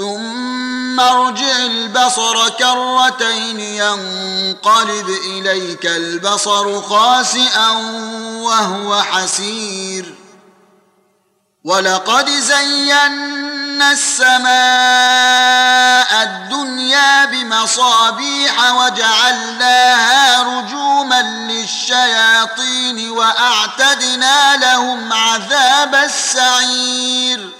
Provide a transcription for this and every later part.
ثم ارجع البصر كرتين ينقلب اليك البصر خاسئا وهو حسير ولقد زينا السماء الدنيا بمصابيح وجعلناها رجوما للشياطين واعتدنا لهم عذاب السعير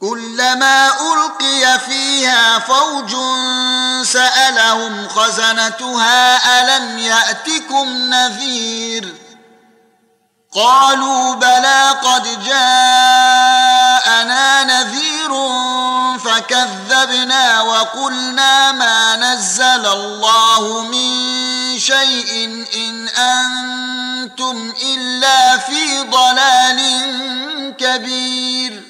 كلما ألقي فيها فوج سألهم خزنتها ألم يأتكم نذير؟ قالوا بلى قد جاءنا نذير فكذبنا وقلنا ما نزل الله من شيء إن أنتم إلا في ضلال كبير.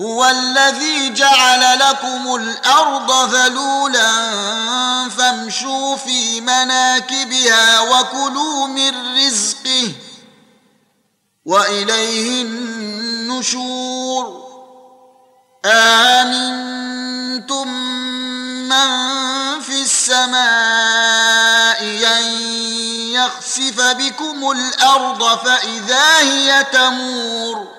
هو الذي جعل لكم الأرض ذلولا فامشوا في مناكبها وكلوا من رزقه وإليه النشور. آمنتم من في السماء أن يخسف بكم الأرض فإذا هي تمور.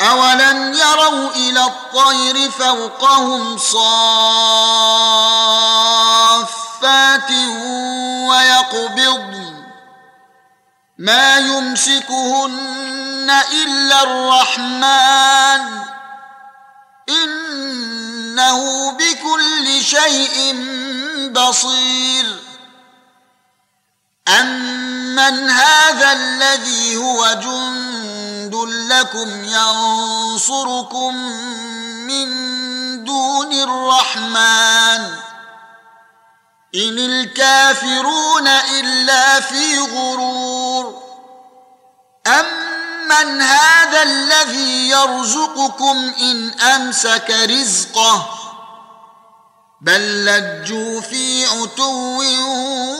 أولم يروا إلى الطير فوقهم صافات ويقبضن ما يمسكهن إلا الرحمن إنه بكل شيء بصير أمن هذا الذي هو جند لكم ينصركم من دون الرحمن إن الكافرون إلا في غرور أمن هذا الذي يرزقكم إن أمسك رزقه بل لجوا في عتو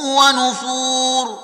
ونفور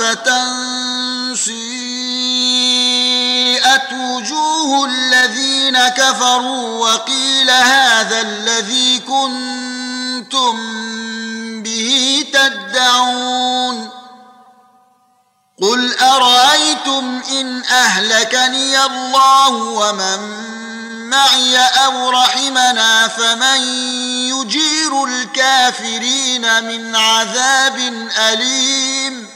راوه زلفه سيئت وجوه الذين كفروا وقيل هذا الذي كنتم به تدعون قل ارايتم ان اهلكني الله ومن معي أو رحمنا فمن يجير الكافرين من عذاب اليم